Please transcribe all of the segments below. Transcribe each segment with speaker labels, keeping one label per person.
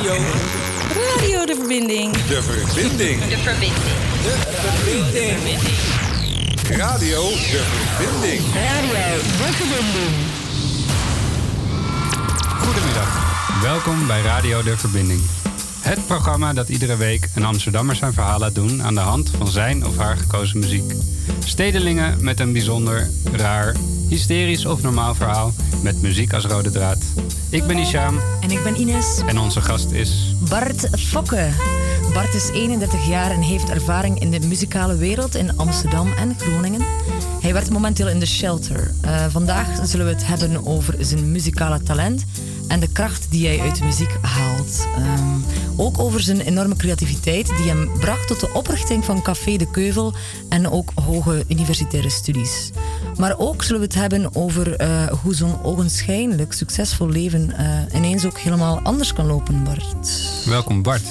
Speaker 1: Radio.
Speaker 2: Radio De Verbinding.
Speaker 1: De Verbinding.
Speaker 2: De Verbinding.
Speaker 1: De Verbinding. Radio De Verbinding.
Speaker 2: Radio De Verbinding.
Speaker 3: Goedemiddag. Welkom bij Radio De Verbinding. Het programma dat iedere week een Amsterdammer zijn verhaal laat doen aan de hand van zijn of haar gekozen muziek. Stedelingen met een bijzonder, raar, hysterisch of normaal verhaal met muziek als rode draad. Ik ben Isham.
Speaker 4: En ik ben Ines.
Speaker 3: En onze gast is...
Speaker 4: Bart Fokke. Bart is 31 jaar en heeft ervaring in de muzikale wereld in Amsterdam en Groningen. Hij werkt momenteel in de Shelter. Uh, vandaag zullen we het hebben over zijn muzikale talent en de kracht die hij uit de muziek haalt. Um, ook over zijn enorme creativiteit die hem bracht tot de oprichting van Café de Keuvel en ook hoge universitaire studies. Maar ook zullen we het hebben over uh, hoe zo'n ogenschijnlijk succesvol leven uh, ineens ook helemaal anders kan lopen, Bart.
Speaker 3: Welkom, Bart.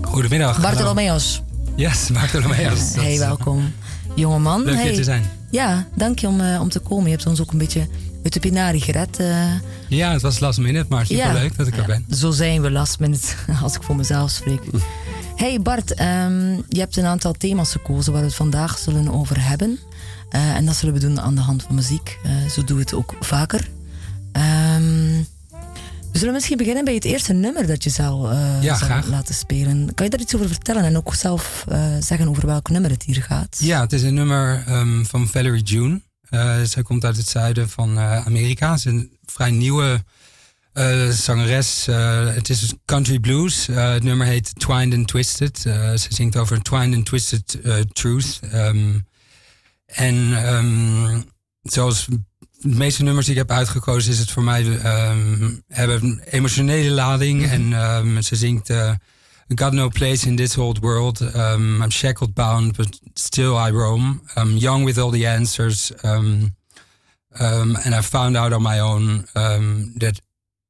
Speaker 5: Goedemiddag.
Speaker 4: Bartolomeos.
Speaker 5: Yes, Bartolomeos.
Speaker 4: Hey, welkom. Jongeman.
Speaker 5: Leuk
Speaker 4: hey.
Speaker 5: je te zijn.
Speaker 4: Ja, dank je om, uh, om te komen. Je hebt ons ook een beetje uit de pinari gered. Uh.
Speaker 5: Ja, het was last minute, maar super leuk dat ik er ben.
Speaker 4: Zo zijn we last minute, als ik voor mezelf spreek. Hey Bart, um, je hebt een aantal thema's gekozen waar we het vandaag zullen over hebben. Uh, en dat zullen we doen aan de hand van muziek. zo doen we het ook vaker. Um, we zullen misschien beginnen bij het eerste nummer dat je uh,
Speaker 5: ja,
Speaker 4: zal laten spelen. Kan je daar iets over vertellen en ook zelf zeggen over welk nummer het hier gaat?
Speaker 5: Ja, het is een nummer um, van Valerie June. Uh, zij komt uit het zuiden van Amerika. Ze is een vrij nieuwe zangeres. het is country blues. het nummer heet Twined and Twisted. ze zingt over Twined and Twisted Truth. Um, en um, zoals de meeste nummers die ik heb uitgekozen is het voor mij um, hebben een emotionele lading. Mm -hmm. En um, ze zingt uh, Got no place in this old world. Um, I'm shackled bound, but still I roam. I'm young with all the answers. and I found out on my own that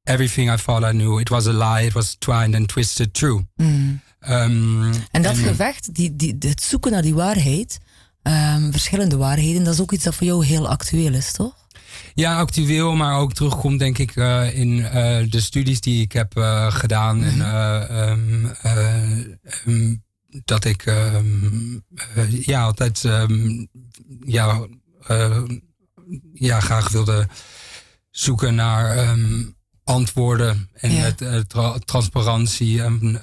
Speaker 5: everything I thought I knew, it was a lie. It was twined and twisted true.
Speaker 4: Mm. en dat gevecht, die, die, het zoeken naar die waarheid, verschillende waarheden, dat is ook iets dat voor jou heel actueel is, toch?
Speaker 5: Ja, actueel, maar ook terugkomt denk ik uh, in uh, de studies die ik heb uh, gedaan. Mm -hmm. En um, um, dat ik um, ja, altijd ja, ja, graag wilde zoeken naar antwoorden en ja. het, het tra transparantie. Um, um,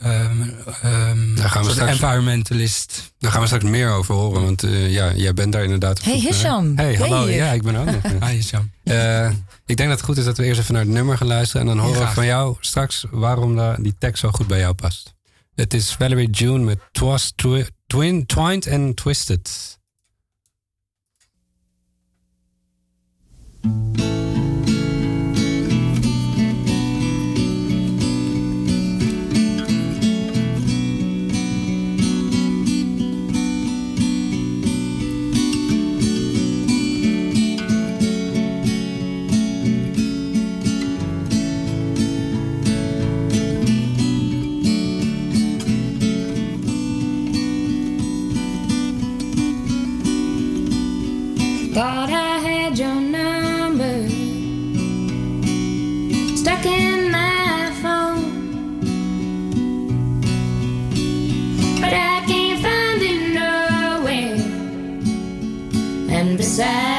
Speaker 3: daar gaan we straks,
Speaker 5: environmentalist.
Speaker 3: Daar gaan we straks meer over horen, want uh, ja, jij bent daar inderdaad.
Speaker 4: Hey Hisham.
Speaker 3: Hey, hallo.
Speaker 4: Hey.
Speaker 3: Ja, ik ben ook nog.
Speaker 5: Hi Hisham.
Speaker 3: Uh, ik denk dat het goed is dat we eerst even naar het nummer gaan luisteren en dan horen
Speaker 5: ja,
Speaker 3: we van jou straks waarom die tekst zo goed bij jou past. Het is Valerie June met Twas twi Twin, Twined and Twisted.
Speaker 6: Thought I had your number stuck in my phone, but I can't find it nowhere. And besides,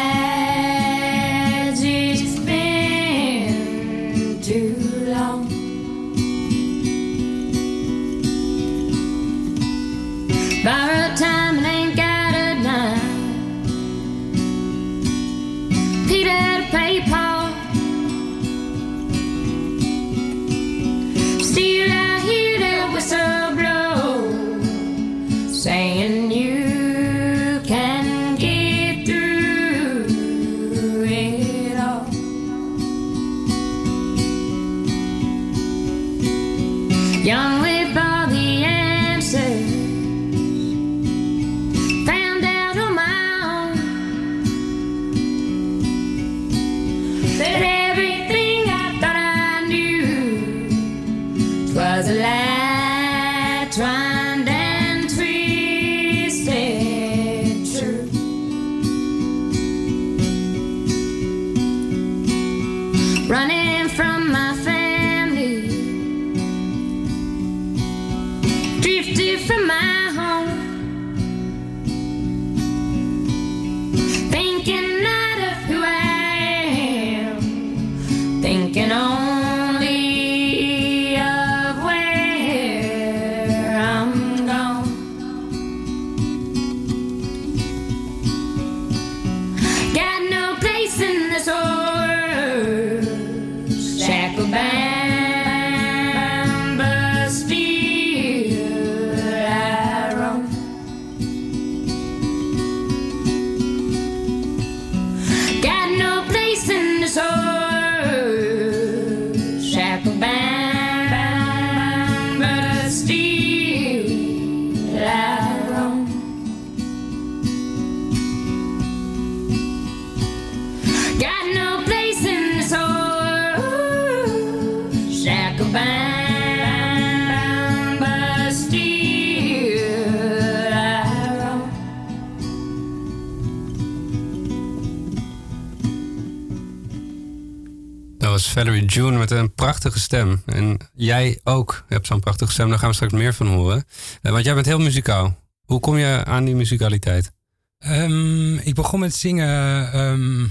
Speaker 3: Valerie June met een prachtige stem. En jij ook hebt zo'n prachtige stem. Daar gaan we straks meer van horen. Eh, Want jij bent heel muzikaal. Hoe kom je aan die muzikaliteit?
Speaker 5: Ehm, ik begon met zingen ehm,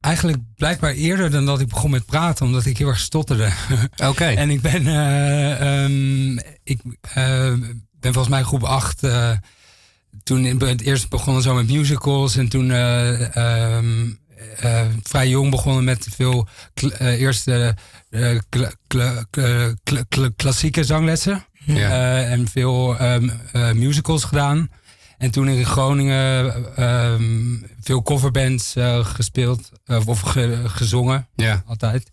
Speaker 5: eigenlijk blijkbaar eerder dan dat ik begon met praten, omdat ik heel erg stotterde.
Speaker 3: Oké.
Speaker 5: en ik ben, eh, ehm, ik eh, ben volgens mij groep 8 toen in het eerst begonnen zo met musicals en toen eh, vrij jong begonnen met veel eh, eerst eh, kla- kla- kla- kla- kla- klassieke zanglessen
Speaker 3: Ja.
Speaker 5: En veel ehm, eh, musicals gedaan. En toen in Groningen ehm, veel coverbands gespeeld of ge- gezongen,
Speaker 3: Ja.
Speaker 5: altijd.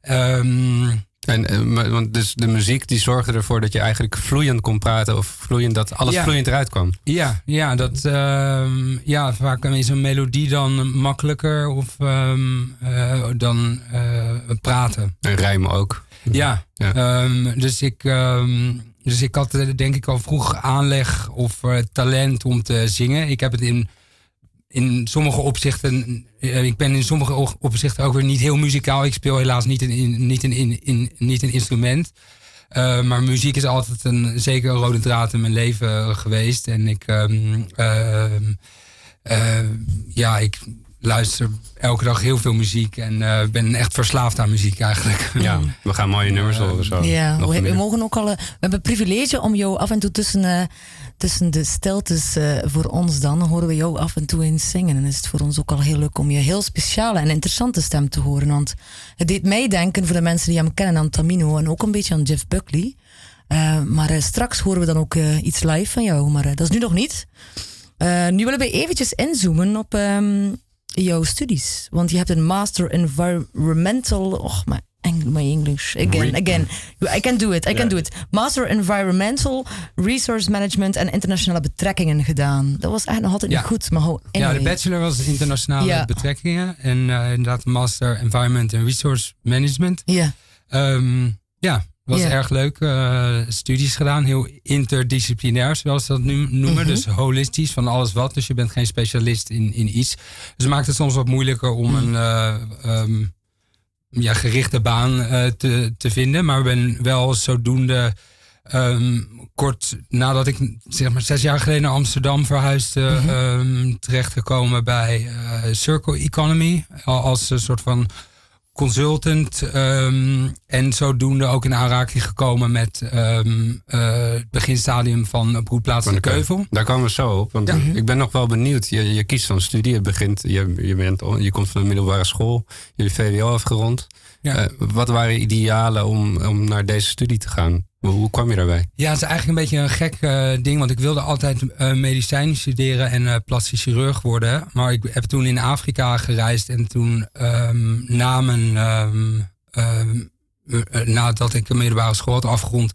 Speaker 5: Ehm,
Speaker 3: En, eh, want dus de muziek die zorgde ervoor dat je eigenlijk vloeiend kon praten. Of vloeiend, dat alles
Speaker 5: Ja.
Speaker 3: vloeiend eruit kwam.
Speaker 5: Ja, ja, dat, ehm, ja, vaak is een melodie dan makkelijker of eh, dan eh, praten.
Speaker 3: En rijmen ook.
Speaker 5: Ja,
Speaker 3: Ja.
Speaker 5: ehm, dus, ik, dus ik had denk ik al vroeg aanleg of talent om te zingen. Ik heb het in, in sommige opzichten, eh, ik ben in sommige opzichten ook weer niet heel muzikaal. Ik speel helaas niet een, in- niet een, in, in, niet een instrument. Eh, maar muziek is altijd een zeker een rode draad in mijn leven geweest. En ik, ehm, ehm, eh, ja, ik luister elke dag heel veel muziek en eh, ben echt verslaafd aan muziek eigenlijk.
Speaker 3: Ja, we gaan mooie nummers horen zo.
Speaker 4: Ja,
Speaker 3: Nog
Speaker 4: we, mogen ook al. we hebben het privilege om jou af en toe tussen, eh, tussen de steltes eh, voor ons dan, horen we jou af en toe eens zingen. En is het voor ons ook al heel leuk om je heel speciale en interessante stem te horen. Want het deed mij denken, voor de mensen die hem kennen, aan Tamino en ook een beetje aan Jeff Buckley. Eh, maar eh, straks horen we dan ook iets live van jou. Maar dat is nu nog niet. Nu willen we eventjes inzoomen op ehm, jouw studies. Want je hebt een Master Environmental... Och, Eng- my English. Again, again. I can do it, I can do it. Master Environmental Resource Management en Internationale Betrekkingen gedaan. Dat was eigenlijk nog altijd niet goed, maar ho,
Speaker 5: Ja,
Speaker 4: anyway.
Speaker 5: de bachelor was internationale betrekkingen. En eh, inderdaad master environment and resource management.
Speaker 4: Ja,
Speaker 5: Ehm, ja, was erg leuk. eh, studies gedaan, heel interdisciplinair, zoals ze dat nu noemen.
Speaker 4: Mhm.
Speaker 5: Dus holistisch, van alles wat. Dus je bent geen specialist in, in iets. Dus het maakt het soms wat moeilijker om
Speaker 4: Mhm.
Speaker 5: een eh, ehm, ja, gerichte baan eh, te, te vinden. Maar ben wel zodoende... ehm, kort nadat ik zeg maar zes jaar geleden naar Amsterdam verhuisde,
Speaker 4: Mhm.
Speaker 5: ehm, terechtgekomen bij eh, Circle Economy. al- Als een soort van consultant. ehm, en zodoende ook in aanraking gekomen met ehm, eh, het beginstadium van Broedplaats
Speaker 3: Van
Speaker 5: de
Speaker 3: Keuvel. Daar komen we zo op. Want ik ben nog wel benieuwd. Je, je kiest zo'n studie. Je, begint, je, je, bent, je komt van de middelbare school. Je hebt VWO afgerond.
Speaker 5: Ja.
Speaker 3: Eh, wat waren idealen om, om naar deze studie te gaan? Hoe, hoe kwam je daarbij?
Speaker 5: Ja, het is eigenlijk een beetje een gek eh, ding, want ik wilde altijd eh medicijn studeren en plastisch chirurg worden. Maar ik heb toen in Afrika gereisd en toen ehm, na mijn, ehm, ehm, eh, eh, nadat ik een middelbare school had afgerond.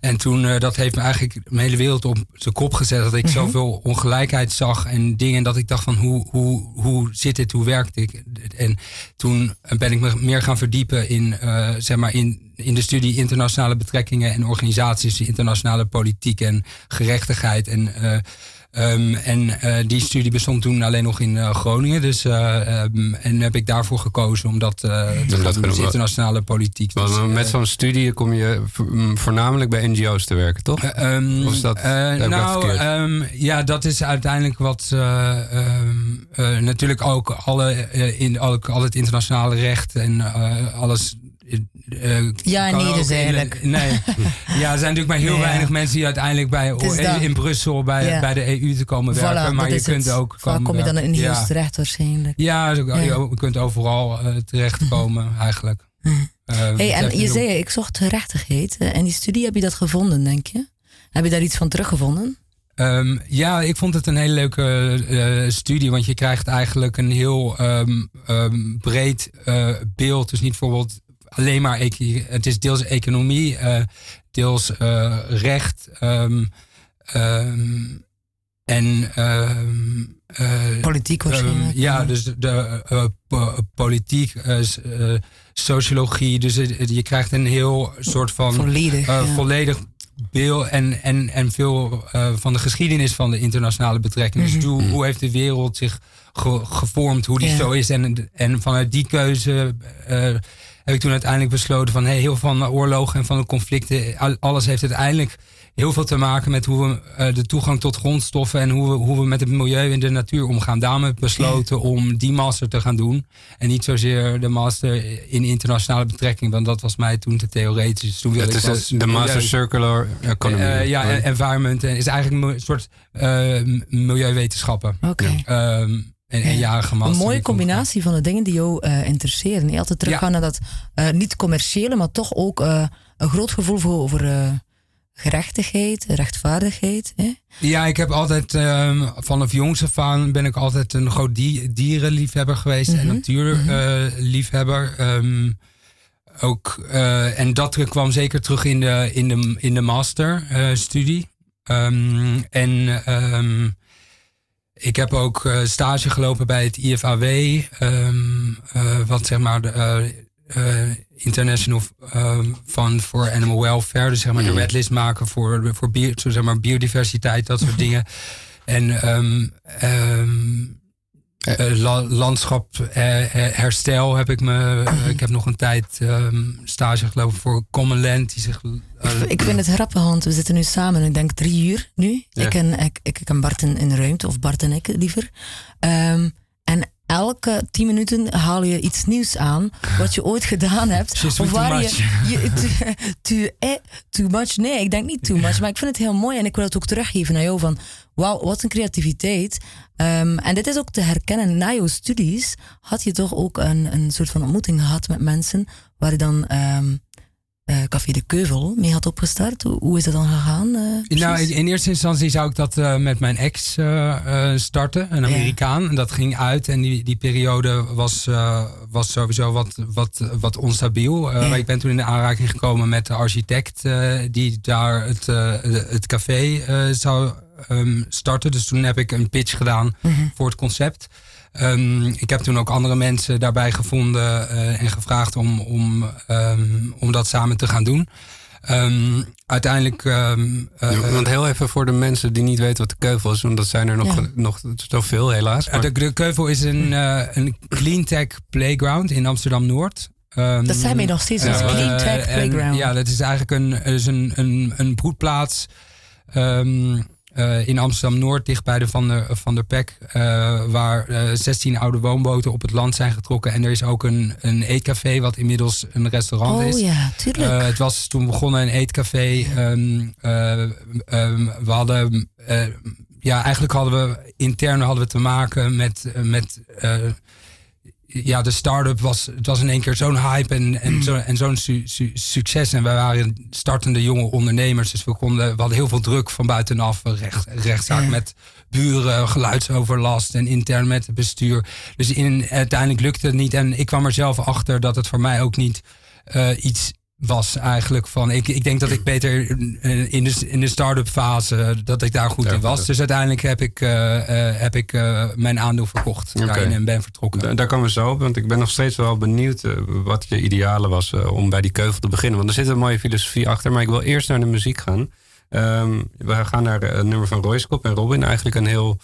Speaker 5: En toen, eh, dat heeft me eigenlijk mijn hele wereld op zijn kop gezet. Dat ik zoveel ongelijkheid zag en dingen. Dat ik dacht van, hoe, hoe, hoe zit dit, hoe werkt dit? En toen ben ik me meer gaan verdiepen in, eh, zeg maar, in, in de studie internationale betrekkingen en organisaties, internationale politiek en gerechtigheid. En eh, Ehm, en eh, die studie bestond toen alleen nog in eh, Groningen. Dus, eh, ehm, en heb ik daarvoor gekozen om dat, uh, te
Speaker 3: dat
Speaker 5: doen, dus internationale politiek. Dus,
Speaker 3: met zo'n studie kom je vo- voornamelijk bij NGO's te werken, toch?
Speaker 5: eh, ehm,
Speaker 3: Of is dat-
Speaker 5: nou, ja, dat is uiteindelijk wat natuurlijk ook alle, in, al, al het internationale recht en alles. Eh,
Speaker 4: Ja
Speaker 5: kan
Speaker 4: nee
Speaker 5: ook
Speaker 4: dus eigenlijk.
Speaker 5: nee. ja, er zijn natuurlijk maar heel
Speaker 4: Ja.
Speaker 5: weinig mensen die uiteindelijk bij,
Speaker 4: dat.
Speaker 5: in Brussel bij,
Speaker 4: Ja.
Speaker 5: bij de EU te komen werken.
Speaker 4: Voilà,
Speaker 5: maar je kunt
Speaker 4: het.
Speaker 5: ook.
Speaker 4: Vaak kom je dan in heel
Speaker 5: ja.
Speaker 4: terecht waarschijnlijk.
Speaker 5: Ja,
Speaker 4: Ja.
Speaker 5: je kunt overal eh, terechtkomen eigenlijk. Eh,
Speaker 4: Hey, en je zei, ik zocht gerechtigheid. eh, En die studie, heb je dat gevonden, denk je? Heb je daar iets van teruggevonden?
Speaker 5: Ehm, ja, ik vond het een hele leuke eh, studie, want je krijgt eigenlijk een heel ehm, ehm, breed eh, beeld. Dus niet bijvoorbeeld alleen maar, het is deels economie, eh, deels eh, recht ehm, ehm, en eh,
Speaker 4: Politiek waarschijnlijk.
Speaker 5: Ja, dus de po- politiek, sociologie. Dus je krijgt een heel soort van
Speaker 4: Volledig, ja.
Speaker 5: volledig beeld en, en, en veel van de geschiedenis van de internationale betrekkingen. Dus hoe, hoe heeft de wereld zich ge- gevormd, hoe die
Speaker 4: Mhm. Ja.
Speaker 5: zo is. En, en vanuit die keuze heb ik toen uiteindelijk besloten van hey, heel veel van de oorlogen en van de conflicten, al- alles heeft uiteindelijk heel veel te maken met hoe we eh, de toegang tot grondstoffen en hoe we, hoe we met het milieu en de natuur omgaan. Daarom heb ik besloten om die master te gaan doen. En niet zozeer de master in internationale betrekking, want dat was mij toen te theoretisch. Dus toen wilde
Speaker 3: Het is
Speaker 5: was
Speaker 3: de, de Master
Speaker 5: milieu-
Speaker 3: Circular Economy.
Speaker 5: eh, ja,
Speaker 3: Oh.
Speaker 5: en environment en is eigenlijk een soort milieuwetenschappen.
Speaker 4: Oké.
Speaker 5: Ehm, en jarige master.
Speaker 4: Een mooie combinatie van de dingen die jou eh, interesseren. Je altijd teruggaan naar dat eh, niet commerciële, maar toch ook eh, een groot gevoel voor over gerechtigheid, rechtvaardigheid. Hè?
Speaker 5: Ja, ik heb altijd ehm, vanaf jongs af aan ben ik altijd een groot die- dierenliefhebber geweest en natuurliefhebber. Ehm, ook, en dat kwam zeker terug in de, in de, in de masterstudie. Ehm en ik heb ook eh, stage gelopen bij het IFAW, ehm, eh, wat zeg maar de eh, International ehm, Fund for Animal Welfare, dus zeg maar de redlist maken voor, voor bio, zeg maar biodiversiteit, dat soort dingen. En ehm, ehm, eh, la- landschap eh, eh, herstel heb ik me. eh, ik heb nog een tijd ehm, stage gelopen voor Common Land. Die zich, eh,
Speaker 4: Ik vind het grappig, want we zitten nu samen, ik denk drie uur nu.
Speaker 5: Ja.
Speaker 4: Ik, en, ik, ik en Bart in, in de ruimte, of Bart en ik liever. Ehm, en elke tien minuten haal je iets nieuws aan, wat je ooit gedaan hebt.
Speaker 5: Too
Speaker 4: waar
Speaker 5: much.
Speaker 4: je, je too, too, eh, too much. Nee, ik denk niet too much, maar ik vind het heel mooi en ik wil het ook teruggeven naar jou van, wauw, wat een creativiteit. Ehm, en dit is ook te herkennen. Na jouw studies had je toch ook een, een soort van ontmoeting gehad met mensen waar je dan ehm, eh, Café de Keuvel mee had opgestart. Hoe, is dat dan gegaan? eh,
Speaker 5: Nou, in in eerste instantie zou ik dat eh, met mijn ex starten, een Amerikaan. En dat ging uit en die, die periode was, was sowieso wat, wat, wat onstabiel. Maar ik ben toen in de aanraking gekomen met de architect die daar het, het café zou ehm, starten. Dus toen heb ik een pitch gedaan voor het concept. Ehm, ik heb toen ook andere mensen daarbij gevonden eh, en gevraagd om, om, ehm, om dat samen te gaan doen. Ehm, uiteindelijk. ehm, eh,
Speaker 3: Ja, want heel even voor de mensen die niet weten wat de keuvel is, want dat zijn er nog,
Speaker 4: Ja.
Speaker 3: nog zoveel helaas. Maar,
Speaker 5: de, de Keuvel is een, eh, een cleantech playground in Amsterdam Noord. Ehm,
Speaker 4: Dat zijn wij nog steeds, dus
Speaker 5: eh,
Speaker 4: Clean Tech
Speaker 5: en
Speaker 4: Playground.
Speaker 5: Ja, dat is eigenlijk een, is een, een, een broedplaats ehm, eh, in Amsterdam Noord, dicht bij de Van der, van der Pek, eh, waar eh 16 oude woonboten op het land zijn getrokken. En er is ook een, een eetcafé, wat inmiddels een restaurant
Speaker 4: Oh
Speaker 5: is.
Speaker 4: ja, tuurlijk.
Speaker 5: Eh, het was toen begonnen een eetcafé. Eh, ehm, we hadden, eh, ja, eigenlijk hadden we intern hadden we te maken met, eh, met eh, ja, de start-up was, het was in één keer zo'n hype en, en, zo, en zo'n su- su- succes. En wij waren startende jonge ondernemers, dus we, konden, we hadden heel veel druk van buitenaf. Recht, rechtszaak
Speaker 4: Ja.
Speaker 5: met buren, geluidsoverlast en intern met het bestuur. Dus in, uiteindelijk lukte het niet. En ik kwam er zelf achter dat het voor mij ook niet eh, iets was eigenlijk van, ik, ik denk dat ik beter eh, in de, in de start-up fase, eh, dat ik daar goed in was. Dus uiteindelijk heb ik, eh, heb ik mijn aandeel verkocht en ben vertrokken.
Speaker 3: Daar komen we zo op, want ik ben nog steeds wel benieuwd wat je idealen was om bij die keuvel te beginnen. Want er zit een mooie filosofie achter, maar ik wil eerst naar de muziek gaan. Ehm, we gaan naar het nummer van Roy Cop en Robin. Eigenlijk een heel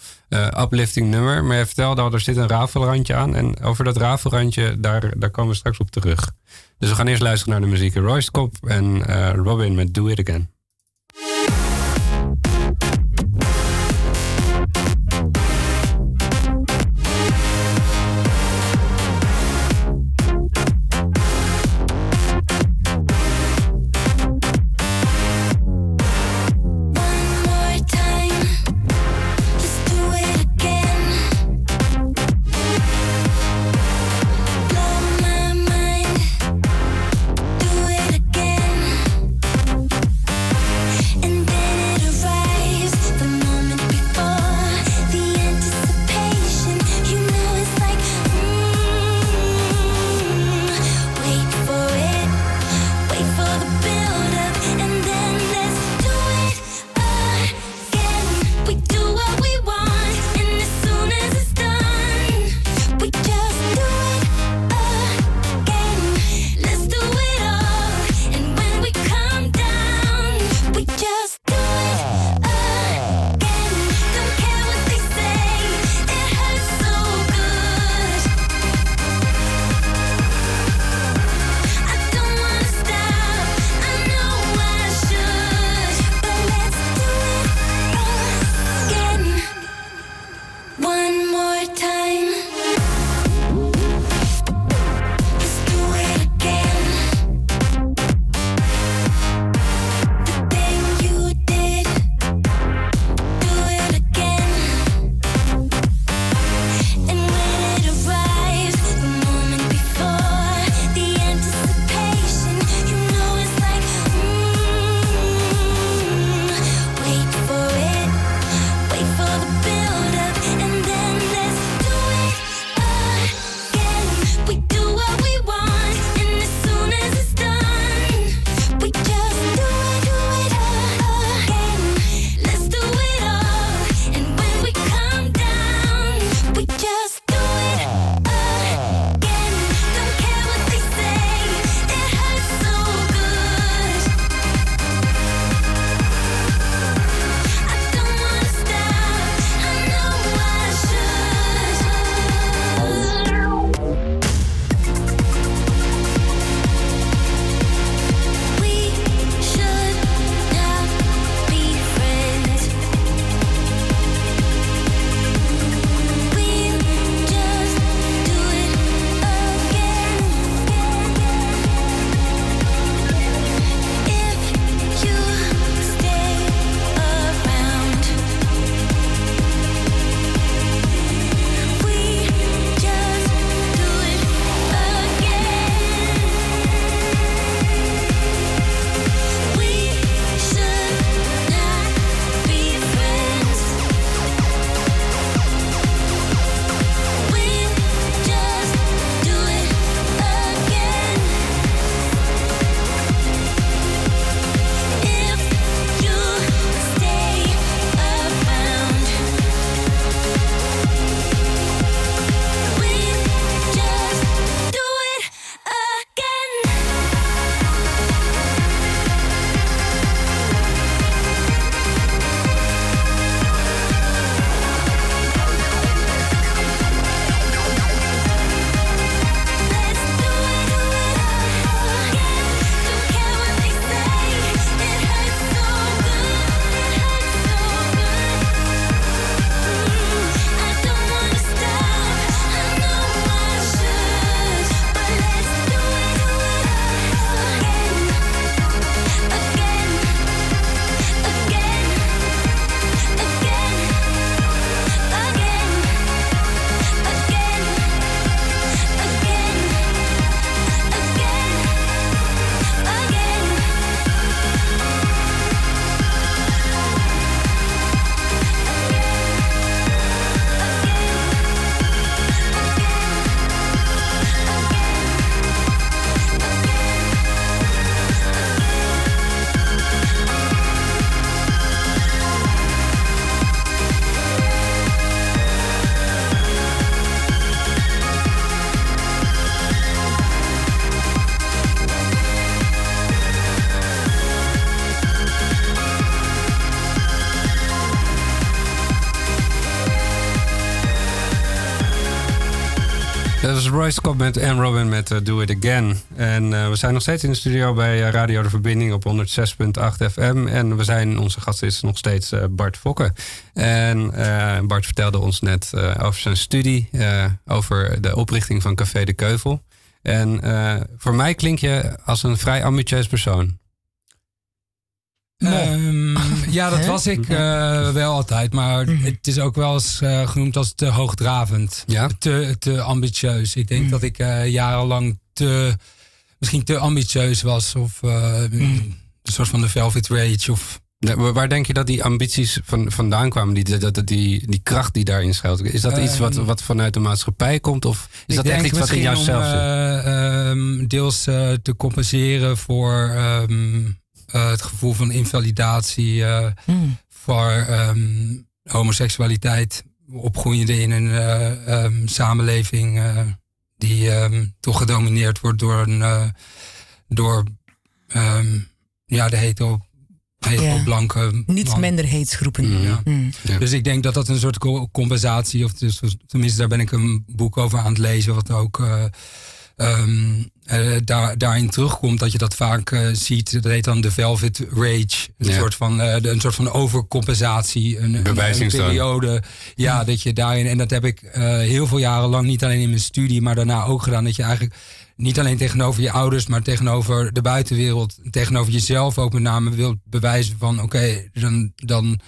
Speaker 3: uplifting nummer. Maar je vertelde al, er zit een rafelrandje aan. En over dat rafelrandje, daar, daar komen we straks op terug. Dus we gaan eerst luisteren naar de muziek. Royce Kop en eh, Robin met Do It Again. Scott met en Robin met eh, Do It Again. En eh, we zijn nog steeds in de studio bij eh, Radio De Verbinding op 106.8 FM. En we zijn, onze gast is nog steeds Bart Fokke. En Bart vertelde ons net over zijn studie, over de oprichting van Café de Keuvel. En voor mij klink je als een vrij ambitieus persoon.
Speaker 5: Ehm, ja, dat
Speaker 4: Hè?
Speaker 5: was ik eh, wel altijd. Maar het is ook wel eens eh, genoemd als te hoogdravend.
Speaker 3: Ja?
Speaker 5: Te, te ambitieus. Ik denk dat ik eh, jarenlang te, misschien te ambitieus was. Of eh, een soort van de Velvet Rage. Of,
Speaker 3: Ja, Waar denk je dat die ambities van, vandaan kwamen? Die, dat, dat- die, die kracht die daarin schuilt? Is dat iets wat,
Speaker 5: Ehm,
Speaker 3: wat vanuit de maatschappij komt? Of is dat echt iets wat in
Speaker 5: misschien
Speaker 3: jouzelf
Speaker 5: om,
Speaker 3: zit?
Speaker 5: eh, ehm, deels eh, te compenseren voor ehm, eh, het gevoel van invalidatie. eh,
Speaker 4: Mm.
Speaker 5: voor ehm, homoseksualiteit. Opgroeiende in een eh, ehm, samenleving eh, die ehm, toch gedomineerd wordt door, een, eh, door ehm, ja, de hetero, hetero
Speaker 4: Ja.
Speaker 5: blanke
Speaker 4: Niet
Speaker 5: man.
Speaker 4: minderheidsgroepen.
Speaker 3: Mm.
Speaker 5: Ja.
Speaker 4: Mm.
Speaker 3: Ja.
Speaker 5: Dus ik denk dat dat een soort co- compensatie, of dus, tenminste daar ben ik een boek over aan het lezen, wat ook eh, ehm, eh, daar, daarin terugkomt, dat je dat vaak eh, ziet. Dat heet dan de Velvet Rage. Een,
Speaker 3: Ja.
Speaker 5: soort, van, eh, de- een soort van overcompensatie. Een, een, periode. Ja, dat je daarin, en dat heb ik heel veel jaren lang, niet alleen in mijn studie, maar daarna ook gedaan. Dat je eigenlijk niet alleen tegenover je ouders, maar tegenover de buitenwereld, tegenover jezelf ook met name wilt bewijzen van oké, dan. dan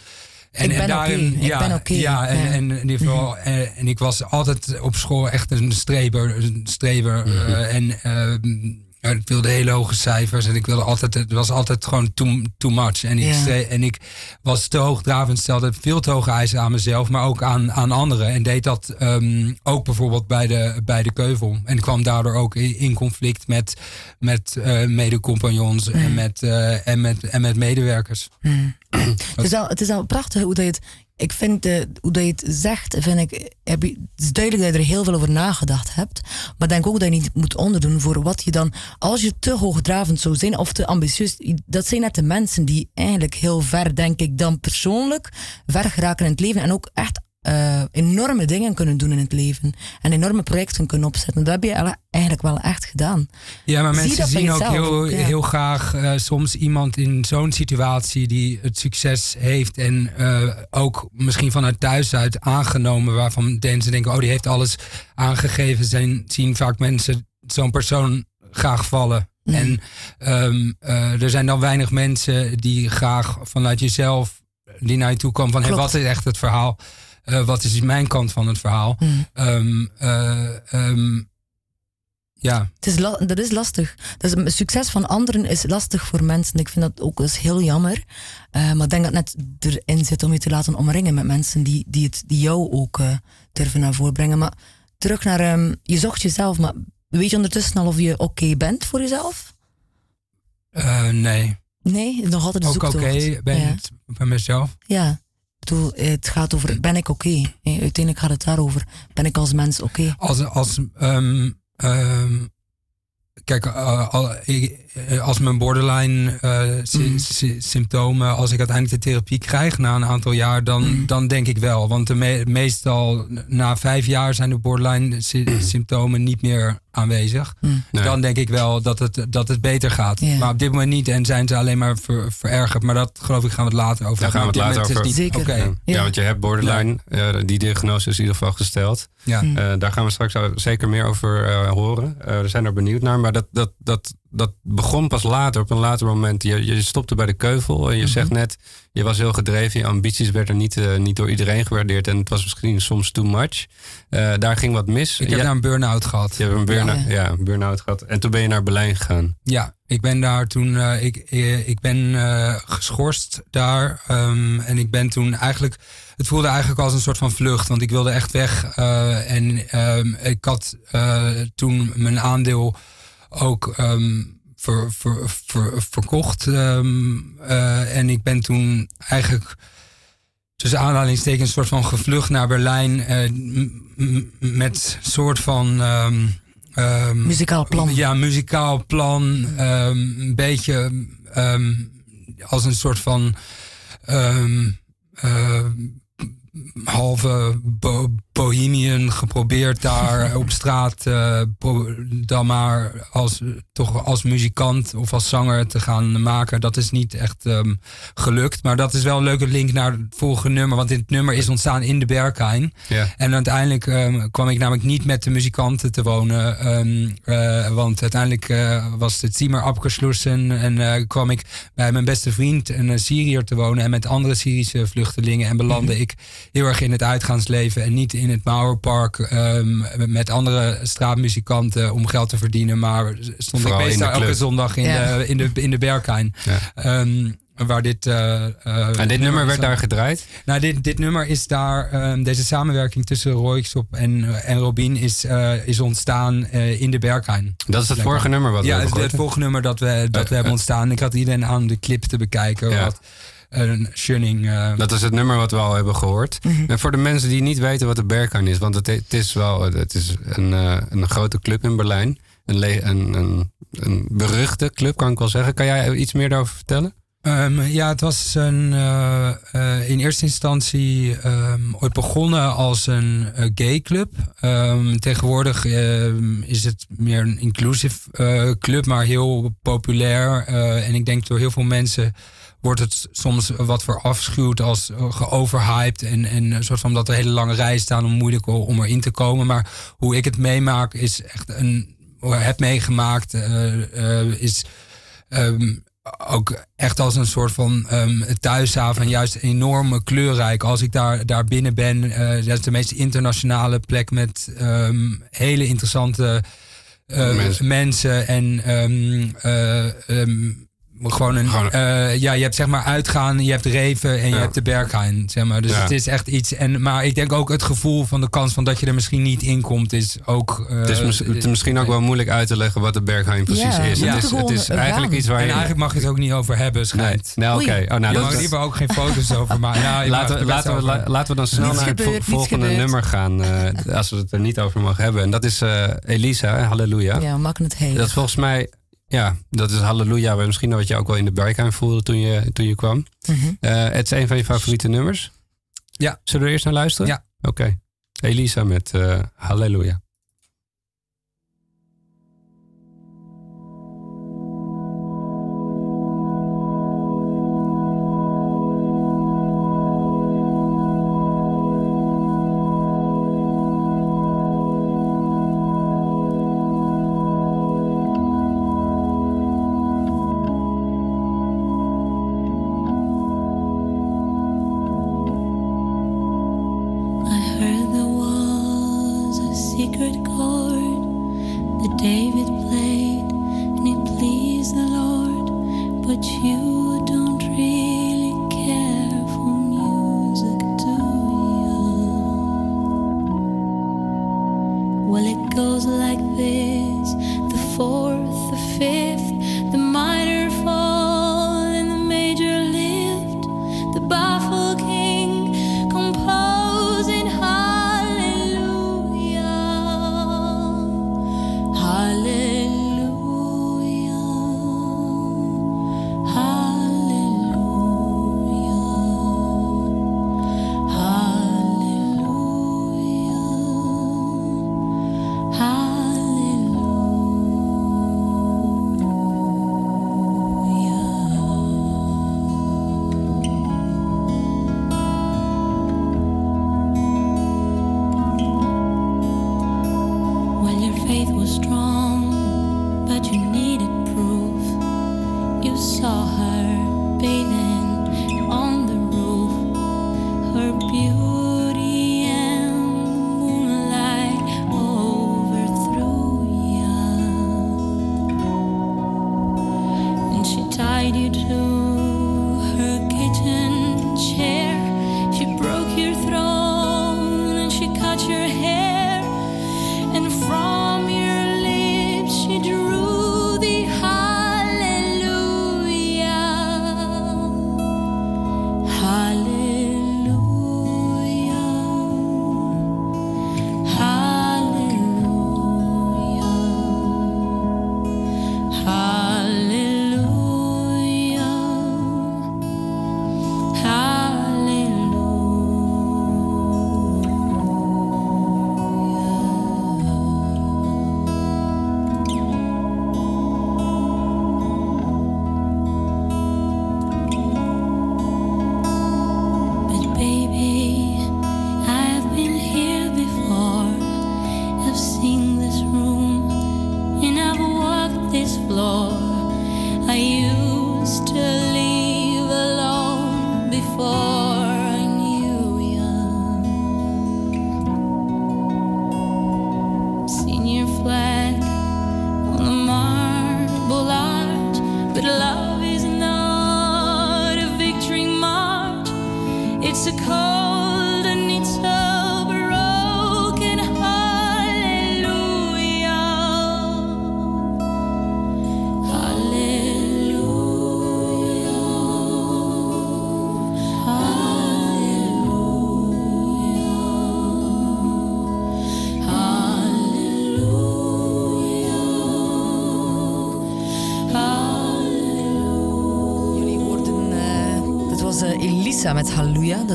Speaker 5: en,
Speaker 4: Ik ben oké, ik
Speaker 5: ja,
Speaker 4: ben oké,
Speaker 5: Ja, en,
Speaker 4: ja.
Speaker 5: en in ieder geval, en, en ik was altijd op school echt een streber. Een streber eh, en eh, ik wilde hele hoge cijfers en ik wilde altijd, het was altijd gewoon too, too much. En ik,
Speaker 4: Ja.
Speaker 5: en ik was te hoogdravend, stelde veel te hoge eisen aan mezelf, maar ook aan, aan anderen. En deed dat ehm, ook bijvoorbeeld bij de, bij de keuvel. En kwam daardoor ook in, in conflict met, met eh mede-compagnons en, met, eh, en, met, en met medewerkers.
Speaker 4: Het is, al, het is al prachtig hoe dat je het. Ik vind hoe dat je het zegt, vind ik. Heb je, het is duidelijk dat je er heel veel over nagedacht hebt. Maar denk ook dat je niet moet onderdoen voor wat je dan. Als je te hoogdravend zou zijn of te ambitieus. Dat zijn net de mensen die eigenlijk heel ver, denk ik, dan persoonlijk ver geraken in het leven. En ook echt eh, enorme dingen kunnen doen in het leven. En enorme projecten kunnen opzetten. Dat heb je eigenlijk wel echt gedaan.
Speaker 5: Ja, maar
Speaker 4: Zie
Speaker 5: mensen zien ook heel,
Speaker 4: ook, ja.
Speaker 5: heel graag eh, soms iemand in zo'n situatie die het succes heeft en eh, ook misschien vanuit thuis uit aangenomen, waarvan ze denken, oh die heeft alles aangegeven, zijn, zien vaak mensen zo'n persoon graag vallen.
Speaker 4: Mm.
Speaker 5: En ehm, eh, er zijn dan weinig mensen die graag vanuit jezelf die naar je toe komen van, hey, wat is echt het verhaal? Eh, wat is mijn kant van het verhaal?
Speaker 4: Mm.
Speaker 5: Ehm, eh, ehm, ja.
Speaker 4: Het is dat is lastig. Dus het succes van anderen is lastig voor mensen. Ik vind dat ook dat is heel jammer. Eh, maar ik denk dat het net erin zit om je te laten omringen met mensen die, die, het, die jou ook durven naar voren brengen. Maar terug naar, ehm, je zocht jezelf, maar weet je ondertussen al of je oké bent voor jezelf?
Speaker 5: Nee.
Speaker 4: Nee, nog altijd een
Speaker 5: Ook oké
Speaker 4: zoektocht.
Speaker 5: ben
Speaker 4: ja.
Speaker 5: bij mezelf.
Speaker 4: ja. Bedoel, het gaat over, ben ik oké? Eh, Uiteindelijk gaat het daarover. Ben ik als mens oké?
Speaker 5: Als, als, ehm, ehm, kijk, eh, eh, als mijn borderline sy- symptomen, als ik uiteindelijk de therapie krijg na een aantal jaar, dan,
Speaker 4: Mhm.
Speaker 5: dan denk ik wel. Want de me- meestal na vijf jaar zijn de borderline sy- symptomen niet meer aanwezig.
Speaker 3: Nee.
Speaker 5: Dan denk ik wel dat het, dat het beter gaat. Maar op dit moment niet en zijn ze alleen maar ver- verergerd. Maar dat geloof ik gaan we het later over
Speaker 3: Daar gaan we het later
Speaker 5: is
Speaker 3: over.
Speaker 5: niet-
Speaker 4: Zeker.
Speaker 5: Oké.
Speaker 3: Ja.
Speaker 4: Ja.
Speaker 3: want je hebt borderline. eh, die diagnose is in ieder geval gesteld.
Speaker 5: Ja.
Speaker 3: Eh, daar gaan we straks zeker meer over eh, horen. Eh, we zijn er benieuwd naar. Maar dat, dat, dat, dat begon pas later, op een later moment. Je, je stopte bij de keuvel en je zegt net... je was heel gedreven, je ambities werden niet, eh, niet door iedereen gewaardeerd... en het was misschien soms too much. Eh, daar ging wat mis.
Speaker 5: Ik heb
Speaker 3: Ja,
Speaker 5: daar een burn-out gehad.
Speaker 3: je hebt een burn-out
Speaker 4: Ja.
Speaker 3: ja. een burn-out gehad. En toen ben je naar Berlijn gegaan.
Speaker 5: Ja, ik ben daar toen, eh, ik, ik ben eh, geschorst daar. ehm, en ik ben toen eigenlijk, het voelde eigenlijk als een soort van vlucht, want ik wilde echt weg. eh, en ehm, ik had eh, toen mijn aandeel ook ver, ver, ver- verkocht. ehm, eh, en ik ben toen eigenlijk tussen aanhalingstekens een soort van gevlucht naar Berlijn eh, m- met soort van... ehm,
Speaker 4: Muzikaal plan.
Speaker 5: ja, muzikaal plan. een beetje als een soort van ehm, halve bo bohemian geprobeerd daar op straat uh, dan maar als, toch als muzikant of als zanger te gaan maken. Dat is niet echt um, gelukt. Maar dat is wel een leuke link naar het volgende nummer. Want dit nummer is ontstaan in de Berghain.
Speaker 3: Ja.
Speaker 5: En uiteindelijk um, kwam ik namelijk niet met de muzikanten te wonen. Um, uh, want uiteindelijk uh, was het Zimmer afgesloten. En kwam ik bij mijn beste vriend, een Syriër, te wonen. En met andere Syrische vluchtelingen. En belandde mm -hmm. ik heel erg in het uitgaansleven. En niet in het Mauerpark um, met andere straatmuzikanten om geld te verdienen. Maar stond
Speaker 3: Vooral
Speaker 5: ik meestal elke zondag in,
Speaker 4: Ja.
Speaker 5: de, in, de, in de.
Speaker 3: Ja.
Speaker 5: Um, waar dit, uh, uh,
Speaker 3: En dit nummer werd daar gedraaid?
Speaker 5: Nou, dit, dit nummer is daar, um, deze samenwerking tussen Royksop en, en Robin is, uh, is ontstaan uh, in de Berghain.
Speaker 3: Dat is het vorige nummer wat we
Speaker 5: Ja,
Speaker 3: hebben
Speaker 5: het, het nummer dat we, dat we hebben ontstaan. Ik had iedereen aan de clip te bekijken.
Speaker 3: Ja.
Speaker 5: Wat een shunning. uh,
Speaker 3: Dat is het nummer wat we al hebben gehoord. En voor de mensen die niet weten wat de Berghain is, want het, het is wel het is een, uh, een grote club in Berlijn. Een, een, een, een beruchte club, kan ik wel zeggen. Kan jij iets meer daarover vertellen?
Speaker 5: Um, ja, het was een, uh, uh, in eerste instantie um, ooit begonnen als een uh, gay club. Um, tegenwoordig is het meer een inclusive club, maar heel populair. en ik denk door heel veel mensen wordt het soms wat verafschuwd als geoverhyped. En, en een soort van dat er hele lange rijen staan om moeilijk om erin te komen. Maar hoe ik het meemaak is echt een, heb meegemaakt, is um, ook echt als een soort van um, thuishaven. Juist enorm kleurrijk. Als ik daar, daar binnen ben, uh, dat is de meest internationale plek met um, hele interessante uh, mensen. mensen. En um, uh, gewoon een.
Speaker 3: Gewoon-
Speaker 5: Uh, ja, je hebt zeg maar uitgaan, je hebt Reven en je
Speaker 3: Ja.
Speaker 5: hebt de Berghain. Zeg maar. Dus
Speaker 3: Ja.
Speaker 5: het is echt iets. En, maar ik denk ook het gevoel van de kans van dat je er misschien niet in komt, is ook. uh,
Speaker 3: Het is, mis- het is misschien ook wel moeilijk uit te leggen wat de Berghain precies
Speaker 4: Ja,
Speaker 3: is.
Speaker 4: we
Speaker 3: Het is, het is eigenlijk iets waar
Speaker 5: En
Speaker 3: je...
Speaker 5: eigenlijk mag je het ook niet over hebben,
Speaker 3: Nee,
Speaker 5: schijnt.
Speaker 3: nou oké. Oh, nou,
Speaker 5: je mag er liever ook geen foto's over maken. Nou,
Speaker 3: Laten, we- laten, we,
Speaker 5: over.
Speaker 3: la- laten we dan snel
Speaker 4: Niets
Speaker 3: naar het volgende nummer gaan. eh, als we het er niet over mogen hebben. En dat is eh, Elisa, Halleluja.
Speaker 4: Ja, we maken het heilig.
Speaker 3: Dat is volgens mij... Ja, dat is Halleluja. Misschien wat je ook wel in de Berghain voelde toen je, toen je kwam.
Speaker 4: Mhm.
Speaker 3: Eh, het is een van je favoriete nummers.
Speaker 5: Ja.
Speaker 3: Zullen we er eerst naar luisteren?
Speaker 5: Ja.
Speaker 3: Oké. Elisa met eh Halleluja.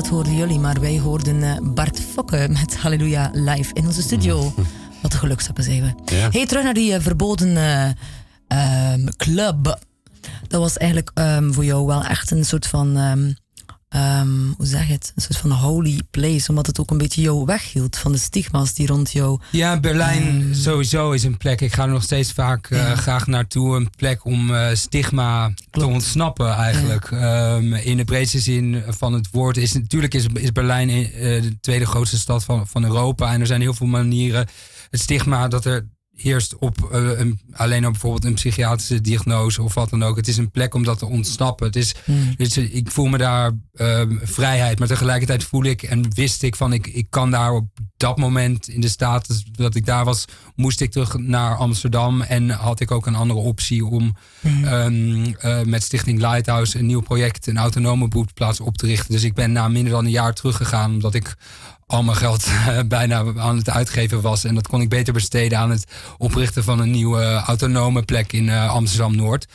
Speaker 4: Dat hoorden jullie, maar wij hoorden eh, Bart Fokke met Halleluja live in onze studio. Wat een gelukstappen zijn we.
Speaker 3: Ja.
Speaker 4: Hey, terug naar die eh, verboden eh, ehm, club. Dat was eigenlijk ehm, voor jou wel echt een soort van, ehm, ehm, hoe zeg je het, een soort van holy place, omdat het ook een beetje jou weghield van de stigma's die rond jou
Speaker 5: Ja, Berlijn sowieso is een plek. Ik ga er nog steeds vaak eh, graag naartoe. Een plek om eh, stigma te ontsnappen eigenlijk. Ehm, in de breedste zin van het woord. Is, natuurlijk is, is Berlijn eh, de tweede grootste stad van, van Europa. En er zijn heel veel manieren. Het stigma dat er heerst op eh, een, alleen op bijvoorbeeld een psychiatrische diagnose of wat dan ook. Het is een plek om dat te ontsnappen. Het is, dus ik voel me daar ehm, vrijheid, maar tegelijkertijd voel ik en wist ik van ik, ik kan daar op dat moment in de status dat ik daar was, moest ik terug naar Amsterdam en had ik ook een andere optie om ehm, eh, met Stichting Lighthouse een nieuw project, een autonome broedplaats op te richten. Dus ik ben na minder dan een jaar teruggegaan omdat ik al mijn geld eh, bijna aan het uitgeven was. En dat kon ik beter besteden aan het oprichten van een nieuwe eh, autonome plek in eh, Amsterdam-Noord.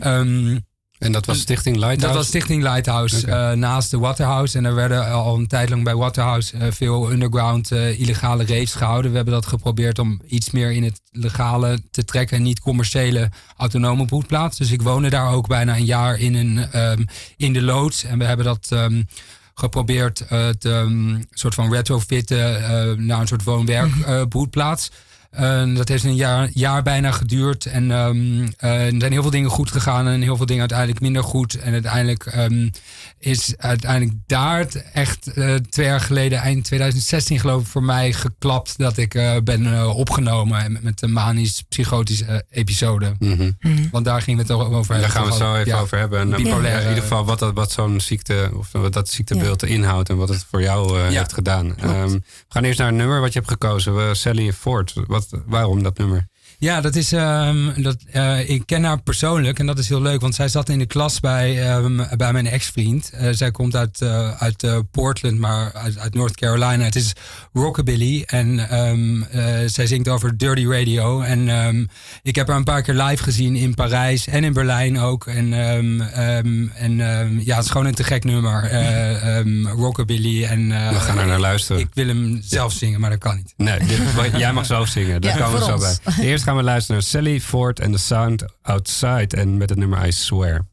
Speaker 5: Ehm,
Speaker 3: En dat was Stichting Lighthouse?
Speaker 5: dat was Stichting Lighthouse naast de Waterhouse. En er werden al een tijd lang bij Waterhouse veel underground illegale raves gehouden. We hebben dat geprobeerd om iets meer in het legale te trekken en niet commerciële autonome broedplaats. Dus ik woonde daar ook bijna een jaar in, een, ehm, in de loods. En we hebben dat ehm, geprobeerd eh, te ehm, soort van retrofitten eh, naar een soort woon-werk eh, broedplaats. Eh, dat heeft een jaar, jaar bijna geduurd. En ehm, eh, er zijn heel veel dingen goed gegaan en heel veel dingen uiteindelijk minder goed. En uiteindelijk ehm, is uiteindelijk daar het echt eh, twee jaar geleden, eind 2016 geloof ik, voor mij geklapt dat ik eh, ben opgenomen met, met de manisch-psychotische episode.
Speaker 3: Mhm.
Speaker 5: Want daar gingen we het over hebben.
Speaker 3: Daar gaan we het zo even
Speaker 5: Ja.
Speaker 3: over hebben. En, in ieder geval wat, dat, wat zo'n ziekte, of wat dat ziektebeeld inhoudt en wat het voor jou eh,
Speaker 5: Ja.
Speaker 3: heeft gedaan. Ehm, we gaan eerst naar een nummer wat je hebt gekozen. We Sally Ford. Wat, waarom dat nummer?
Speaker 5: Ja, dat is, ehm, dat, eh, ik ken haar persoonlijk en dat is heel leuk, want zij zat in de klas bij, ehm, bij mijn ex-vriend. Eh, zij komt uit, eh, uit eh, Portland, maar uit, uit North Carolina. Het is rockabilly en ehm, eh, zij zingt over Dirty Radio. En ehm, ik heb haar een paar keer live gezien in Parijs en in Berlijn ook. En, ehm, ehm, en ehm, ja, het is gewoon een te gek nummer. Eh, ehm, rockabilly. En,
Speaker 3: We gaan er naar luisteren.
Speaker 5: Ik wil hem zelf zingen, maar dat kan niet.
Speaker 3: Nee, dit, jij mag zelf zingen. Daar
Speaker 4: Ja,
Speaker 3: komen we zo
Speaker 4: ons.
Speaker 3: bij. Eerst gaan we luisteren naar Sally Ford en The Sound Outside. En met het nummer I Swear.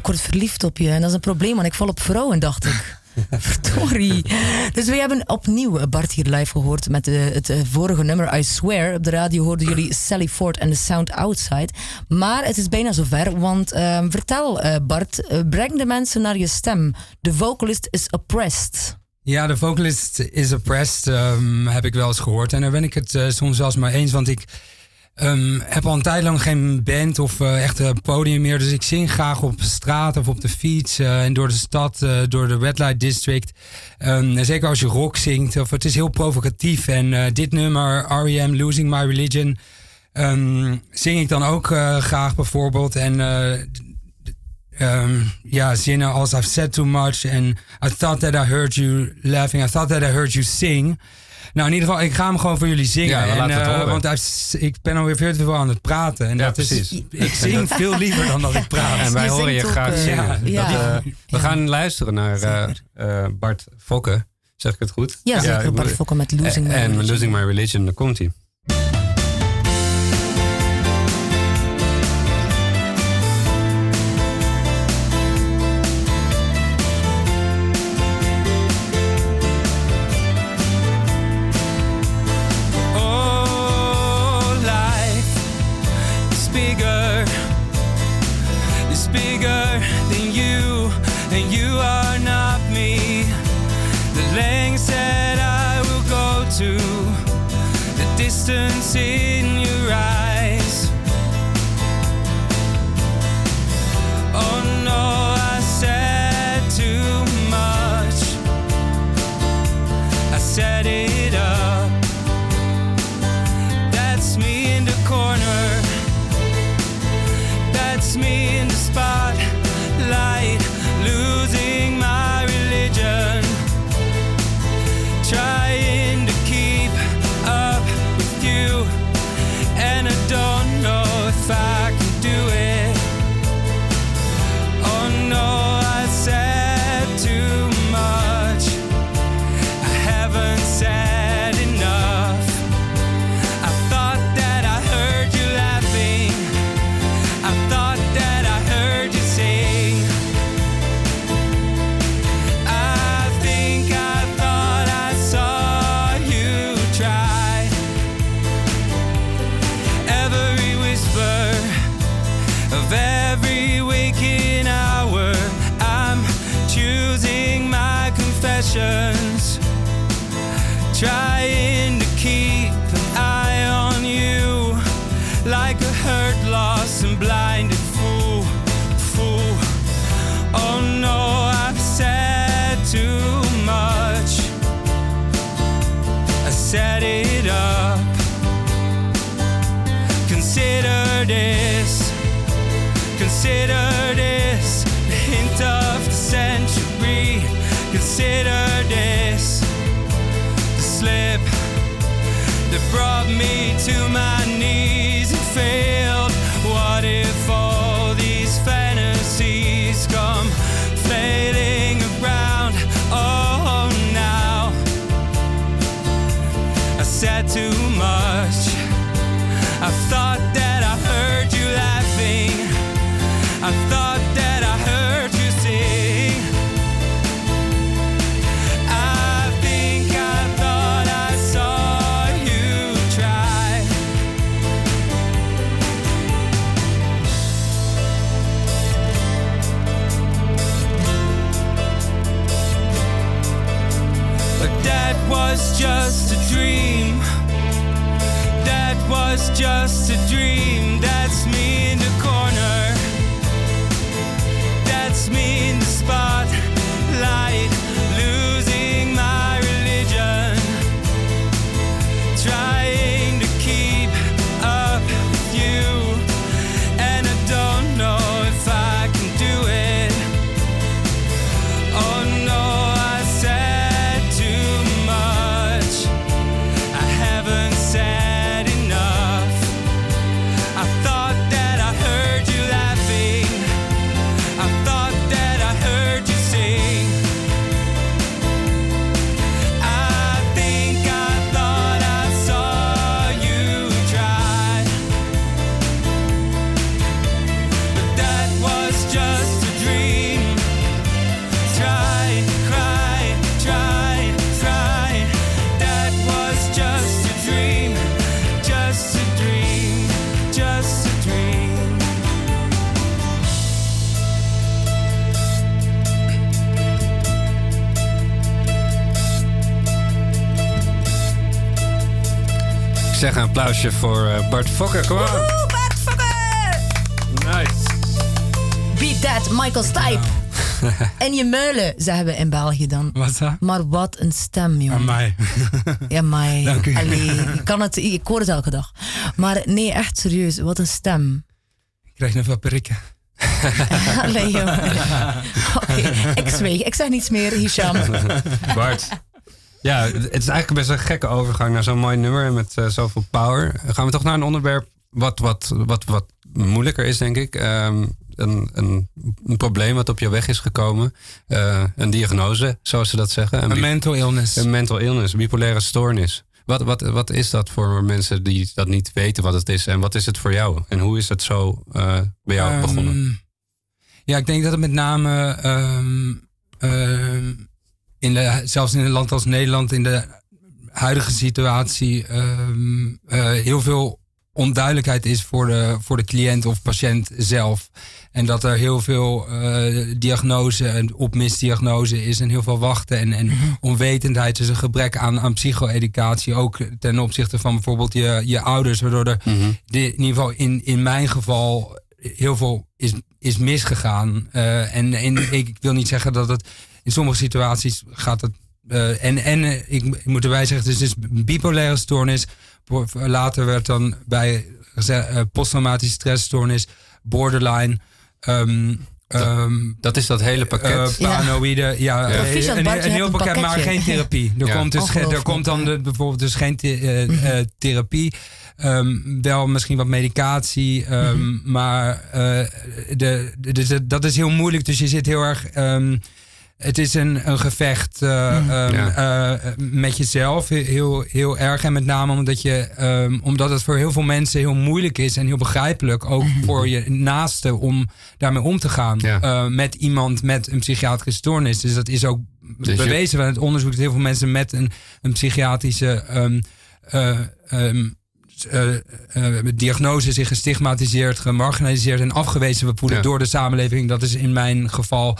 Speaker 4: Ik word verliefd op je en dat is een probleem, want ik val op vrouwen, dacht ik. Verdorie. Dus we hebben opnieuw Bart hier live gehoord met de, het eh, vorige nummer I Swear. Op de radio hoorden jullie Sally Ford en The Sound Outside. Maar het is bijna zover, want ehm, vertel eh, Bart, eh, breng de mensen naar je stem. De vocalist is oppressed.
Speaker 3: Ja, de vocalist is oppressed, ehm, heb ik wel eens gehoord. En daar ben ik het eh, soms zelfs maar eens, want ik ehm, heb al een tijd lang geen band of eh, echt een podium meer. Dus ik zing graag op straat of op de fiets eh, en door de stad, eh, door de Red Light District. Ehm, zeker als je rock zingt, of het is heel provocatief. En dit nummer, R.E.M. Losing My Religion, ehm, zing ik dan ook graag bijvoorbeeld. En ja, zinnen als I've said too much and I thought that I heard you laughing, I thought that I heard you sing. Nou, in ieder geval, ik ga hem gewoon voor jullie zingen.
Speaker 5: Ja, we
Speaker 3: en,
Speaker 5: laten het
Speaker 3: eh,
Speaker 5: horen.
Speaker 3: want hij ik ben alweer veel te veel aan het praten. En
Speaker 5: Ja,
Speaker 3: dat
Speaker 5: precies.
Speaker 3: Is, ik zing veel liever dan dat ik praat.
Speaker 5: En wij
Speaker 4: Je
Speaker 5: horen je graag zingen.
Speaker 4: ja.
Speaker 5: Dat, eh, we
Speaker 4: Ja.
Speaker 5: gaan luisteren naar eh, eh, Bart Fokke. Zeg ik het goed?
Speaker 4: Ja, zeker. Bart Fokke met Losing My
Speaker 5: En
Speaker 4: Religion.
Speaker 5: Losing My Religion, daar komt hij.
Speaker 7: To my knees and failed.
Speaker 3: Applausje voor eh, Bart Fokker. Kom.
Speaker 4: Woehoe, Bart Fokker!
Speaker 3: Nice.
Speaker 4: Beat that, Michael Stipe. en je muilen, zeggen we in België dan.
Speaker 5: Wat dat?
Speaker 4: Maar wat een stem, joh.
Speaker 5: Aan mij.
Speaker 4: Ja, maar
Speaker 5: Dank u.
Speaker 4: allee, ik, kan het, ik hoor het elke dag. Maar nee, echt serieus, wat een stem.
Speaker 5: Ik krijg nog wat prikken.
Speaker 4: Allee, joh. Oké, ik zweeg. Ik zeg niets meer, Hisham.
Speaker 3: Bart. Ja, het is eigenlijk best een gekke overgang naar zo'n mooi nummer met eh, zoveel power. Gaan we toch naar een onderwerp wat, wat, wat, wat moeilijker is, denk ik. Ehm, een, een, een probleem wat op je weg is gekomen. Eh, een diagnose, zoals ze dat zeggen.
Speaker 5: Een mental illness.
Speaker 3: een mental illness, bipolaire stoornis. Wat, wat, wat is dat voor mensen die dat niet weten wat het is? En wat is het voor jou? En hoe is het zo eh, bij jou
Speaker 5: Ehm,
Speaker 3: begonnen?
Speaker 5: Ja, ik denk dat het met name ehm, in de, zelfs in een land als Nederland, in de huidige situatie, ehm, eh, heel veel onduidelijkheid is voor de, voor de cliënt of patiënt zelf. En dat er heel veel eh, diagnose en op misdiagnose is en heel veel wachten en, en onwetendheid. Dus een gebrek aan, aan psycho-educatie, ook ten opzichte van bijvoorbeeld je, je ouders, waardoor er
Speaker 3: Mhm.
Speaker 5: de, in ieder geval in, in mijn geval heel veel is, is misgegaan. Eh, en en ik wil niet zeggen dat het in sommige situaties gaat het. eh, en en eh, ik, ik moet erbij zeggen, het is dus bipolaire stoornis. Later werd dan bij eh, posttraumatische stressstoornis, borderline. ehm, ehm,
Speaker 3: Dat is dat hele pakket.
Speaker 4: Ja.
Speaker 5: paranoïde, ja,
Speaker 3: Ja.
Speaker 5: een, een heel
Speaker 4: een
Speaker 5: pakket, maar geen therapie. Er
Speaker 3: Ja.
Speaker 5: komt dus geen, er komt dan de, bijvoorbeeld dus geen the- eh, eh, therapie. Ehm, wel misschien wat medicatie, ehm, maar eh, de, de, de- dat is heel moeilijk. Dus je zit heel erg. Ehm, het is een, een gevecht eh, ehm,
Speaker 3: Ja.
Speaker 5: eh, met jezelf, heel, heel erg. En met name omdat, je, ehm, omdat het voor heel veel mensen heel moeilijk is en heel begrijpelijk, ook voor je naaste, om daarmee om te gaan.
Speaker 3: Ja.
Speaker 5: Eh, met iemand met een psychiatrische stoornis. Dus dat is ook
Speaker 3: Dus
Speaker 5: bewezen van het onderzoek dat heel veel mensen met een, een psychiatrische ehm, eh, ehm, eh, eh, diagnose zich gestigmatiseerd, gemarginaliseerd en afgewezen voelen
Speaker 3: Ja.
Speaker 5: door de samenleving. Dat is in mijn geval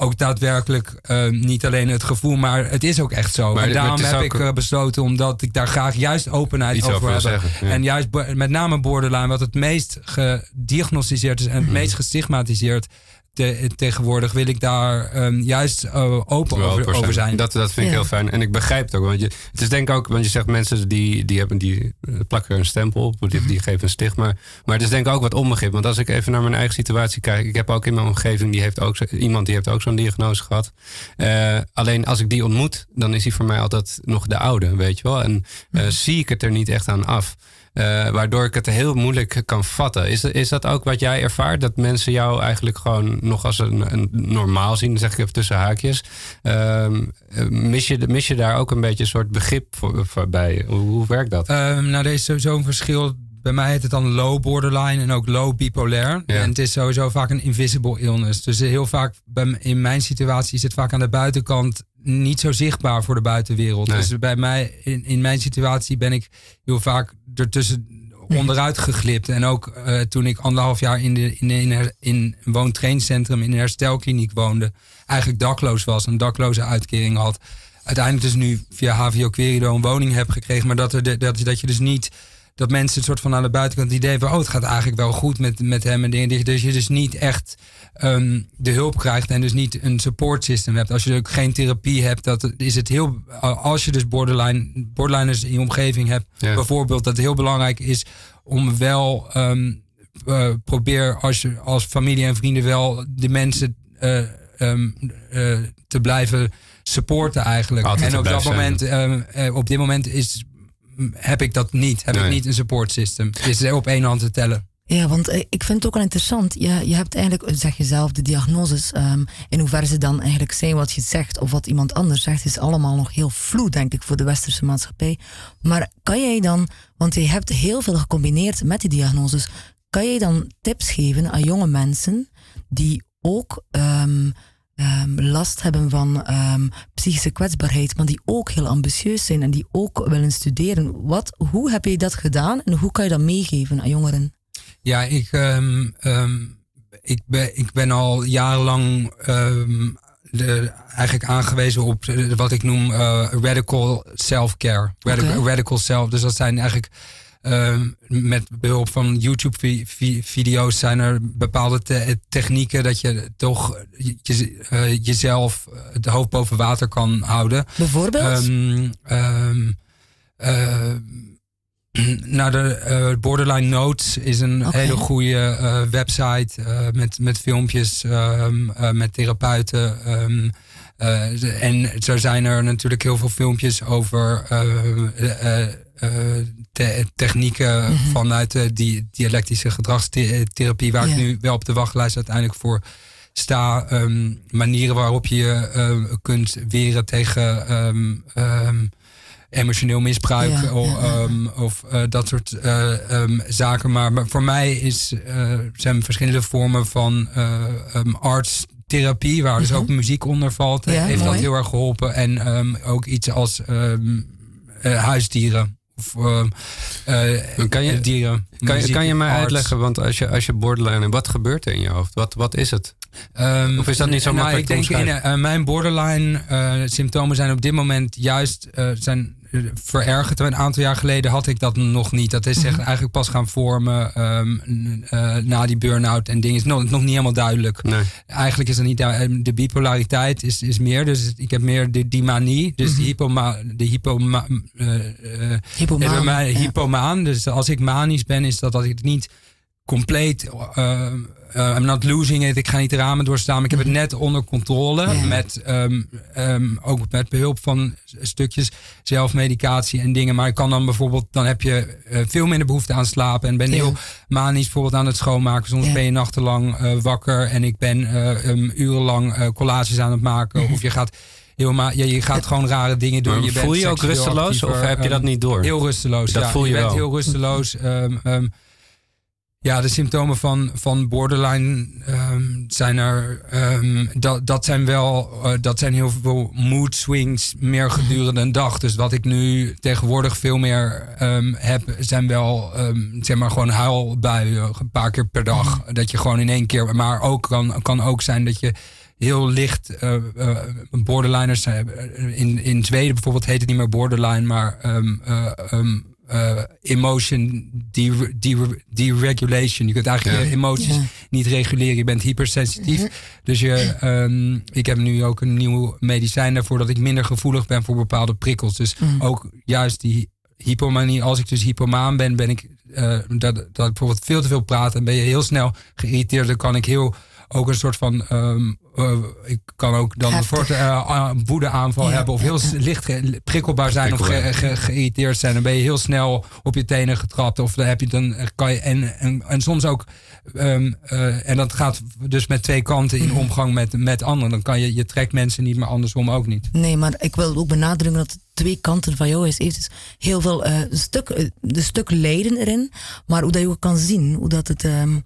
Speaker 5: ook daadwerkelijk eh, niet alleen het gevoel, maar het is ook echt zo.
Speaker 3: Maar
Speaker 5: en daarom heb ik eh, besloten, omdat ik daar graag juist openheid over
Speaker 3: over
Speaker 5: wil
Speaker 3: zeggen, ja.
Speaker 5: En juist met name borderline, wat het meest gediagnosticeerd is en het
Speaker 3: Mhm.
Speaker 5: meest gestigmatiseerd te- tegenwoordig, wil ik daar ehm, juist eh, open over, over zijn.
Speaker 3: Dat, dat vind ik
Speaker 4: Ja.
Speaker 3: heel fijn. En ik begrijp het ook. Want je, het is denk ik ook, want je zegt mensen die, die, hebben, die eh, plakken er een stempel op, die, die geven een stigma. Maar het is denk ik ook wat onbegrip. Want als ik even naar mijn eigen situatie kijk, ik heb ook in mijn omgeving die heeft ook zo- iemand die heeft ook zo'n diagnose gehad. Eh, alleen als ik die ontmoet, dan is hij voor mij altijd nog de oude, weet je wel. En zie ik het er niet echt aan af. Eh, waardoor ik het heel moeilijk kan vatten. Is, is dat ook wat jij ervaart? Dat mensen jou eigenlijk gewoon nog als een, een normaal zien? Zeg ik even tussen haakjes. Ehm, eh, mis, je, mis je daar ook een beetje een soort begrip voor, voor bij? Hoe, hoe werkt dat?
Speaker 5: Ehm, nou, er is sowieso een verschil. Bij mij heet het dan low borderline en ook low bipolair.
Speaker 3: Ja.
Speaker 5: En het is sowieso vaak een invisible illness. Dus heel vaak, bij, in mijn situatie, is het vaak aan de buitenkant niet zo zichtbaar voor de buitenwereld.
Speaker 3: Nee.
Speaker 5: Dus bij mij, in, in mijn situatie, ben ik heel vaak ertussen onderuit geglipt. En ook eh, toen ik anderhalf jaar in, de, in, de, in, her- in een woontraincentrum in een herstelkliniek woonde, eigenlijk dakloos was, een dakloze uitkering had. Uiteindelijk dus nu via HVO Querido een woning heb gekregen, maar dat, er de, dat, dat je dus niet dat mensen een soort van aan de buitenkant het idee hebben, oh, het gaat eigenlijk wel goed met, met hem en dingen. Dus je dus niet echt ehm, de hulp krijgt en dus niet een support system hebt. Als je ook geen therapie hebt, dat is het heel, als je dus borderline, borderliners in je omgeving hebt,
Speaker 3: Ja.
Speaker 5: bijvoorbeeld, dat het heel belangrijk is om wel, ehm, eh, probeer als, je, als familie en vrienden wel de mensen eh, ehm, eh, te blijven supporten eigenlijk.
Speaker 3: Altijd
Speaker 5: en op dat moment, op dit moment is, heb ik dat niet. Heb
Speaker 3: Nee.
Speaker 5: ik niet een support system. Het is er op één hand te tellen.
Speaker 4: Ja, want eh, ik vind het ook wel interessant. Je, je hebt eigenlijk, zeg je zelf, de diagnoses. ehm, in hoeverre ze dan eigenlijk zijn wat je zegt of wat iemand anders zegt, is allemaal nog heel vloe, denk ik, voor de westerse maatschappij. Maar kan jij dan, want je hebt heel veel gecombineerd met die diagnoses, kan jij dan tips geven aan jonge mensen die ook ehm, ehm, last hebben van ehm, psychische kwetsbaarheid, maar die ook heel ambitieus zijn en die ook willen studeren? Wat, hoe heb je dat gedaan en hoe kan je dat meegeven aan jongeren?
Speaker 5: Ja, ik, ehm, ik, ben, ik ben al jarenlang de, eigenlijk aangewezen op wat ik noem eh, radical self-care. Radical self. Dus dat zijn eigenlijk ehm, met behulp van YouTube-video's zijn er bepaalde te- technieken dat je toch je, eh, jezelf het hoofd boven water kan houden.
Speaker 4: Bijvoorbeeld?
Speaker 5: Eh, nou, de eh, Borderline Notes is een hele goede eh, website eh, met, met filmpjes, eh, met therapeuten. Ehm, eh, en zo zijn er natuurlijk heel veel filmpjes over eh, eh, te- technieken vanuit de die dialectische gedragstherapie, waar ik nu wel op de wachtlijst uiteindelijk voor sta. ehm, manieren waarop je je eh, kunt weren tegen ehm, ehm, emotioneel misbruik
Speaker 4: Ja,
Speaker 5: o-
Speaker 4: ja, ja.
Speaker 5: ehm, of dat soort ehm, zaken. Maar, maar voor mij is, eh, zijn verschillende vormen van eh ehm, artstherapie, waar dus ook muziek onder valt,
Speaker 4: Mhm. Ja,
Speaker 5: heeft
Speaker 4: mooi.
Speaker 5: dat heel erg geholpen. En ehm, ook iets als ehm, eh, huisdieren. Of ehm, eh,
Speaker 3: Kan je-
Speaker 5: dieren.
Speaker 3: Kan je,
Speaker 5: muziek,
Speaker 3: kan je mij
Speaker 5: arts.
Speaker 3: uitleggen, want als je, als je borderline hebt, wat gebeurt er in je hoofd? Wat, wat is het?
Speaker 5: Ehm,
Speaker 3: Of is dat niet zo
Speaker 5: nou,
Speaker 3: makkelijk
Speaker 5: Ik
Speaker 3: te
Speaker 5: denk in eh, mijn borderline eh, symptomen zijn op dit moment juist eh, zijn eh, verergerd. Een aantal jaar geleden had ik dat nog niet. Dat is echt eigenlijk pas gaan vormen ehm, eh, na die burn-out en dingen. Is nog, nog niet helemaal duidelijk.
Speaker 3: Nee.
Speaker 5: Eigenlijk is dat niet du- de bipolariteit is, is meer. Dus ik heb meer de, die manie. Dus de hypoma, de hypoma, eh, eh,
Speaker 4: Hypomaan,
Speaker 5: mij
Speaker 4: ja.
Speaker 5: hypomaan. Dus als ik manisch ben, is dat dat ik het niet compleet. eh, eh, I'm not losing it. Ik ga niet de ramen doorstaan. Maar ik heb het net onder controle.
Speaker 4: Ja.
Speaker 5: Met, ehm, ehm, ook met behulp van stukjes zelfmedicatie en dingen. Maar ik kan dan bijvoorbeeld, dan heb je eh, veel minder behoefte aan slapen. En ben
Speaker 4: Ja.
Speaker 5: heel manisch bijvoorbeeld aan het schoonmaken. Soms
Speaker 4: Ja.
Speaker 5: ben je nachtenlang wakker. En ik ben eh, um, urenlang collages aan het maken.
Speaker 4: Mhm.
Speaker 5: Of je gaat. Heel ma je, je gaat gewoon rare dingen doen. Je bent
Speaker 3: voel je je ook rusteloos
Speaker 5: actiever,
Speaker 3: of heb je dat
Speaker 5: ehm,
Speaker 3: niet door?
Speaker 5: Heel rusteloos.
Speaker 3: Dat
Speaker 5: ja.
Speaker 3: voel je
Speaker 5: bent
Speaker 3: wel.
Speaker 5: heel rusteloos. Ehm, ehm, ja, de symptomen van, van borderline ehm, zijn er. ehm, dat, dat zijn wel. eh, dat zijn heel veel mood swings meer gedurende een dag. Dus wat ik nu tegenwoordig veel meer ehm, heb, zijn wel. zeg maar gewoon huilbuien. Een paar keer per dag. Dat je gewoon in één keer. Maar ook kan, kan ook zijn dat je heel licht eh, eh, borderliners. In, in Zweden bijvoorbeeld heet het niet meer borderline, maar eh, emotion de- de- deregulation. Je kunt eigenlijk
Speaker 3: Ja.
Speaker 5: je emoties
Speaker 4: Ja.
Speaker 5: niet reguleren. Je bent hypersensitief. Dus je, ehm, ik heb nu ook een nieuw medicijn daarvoor dat ik minder gevoelig ben voor bepaalde prikkels. Dus ook juist die hypomanie. Als ik dus hypomaan ben, ben ik eh, dat, dat ik bijvoorbeeld veel te veel praat en ben je heel snel geïrriteerd. Dan kan ik heel ook een soort van. ehm, eh, ik kan ook dan een
Speaker 4: Heftig.
Speaker 5: soort uh, woedeaanval
Speaker 4: Ja,
Speaker 5: hebben. Of heel
Speaker 4: ja.
Speaker 5: licht prikkelbaar zijn of ge-
Speaker 3: Prikkelbaar.
Speaker 5: ge- geïrriteerd zijn. Dan ben je heel snel op je tenen getrapt. Of dan heb je dan kan je. En, en, en soms ook. ehm, eh, en dat gaat dus met twee kanten in omgang met, met anderen. Dan kan je, je trekt mensen niet, maar andersom ook niet.
Speaker 4: Nee, maar ik wil ook benadrukken dat twee kanten van jou is. Heeft dus heel veel eh, stuk, eh, de stuk lijden erin, maar hoe dat je ook kan zien, hoe dat het ehm,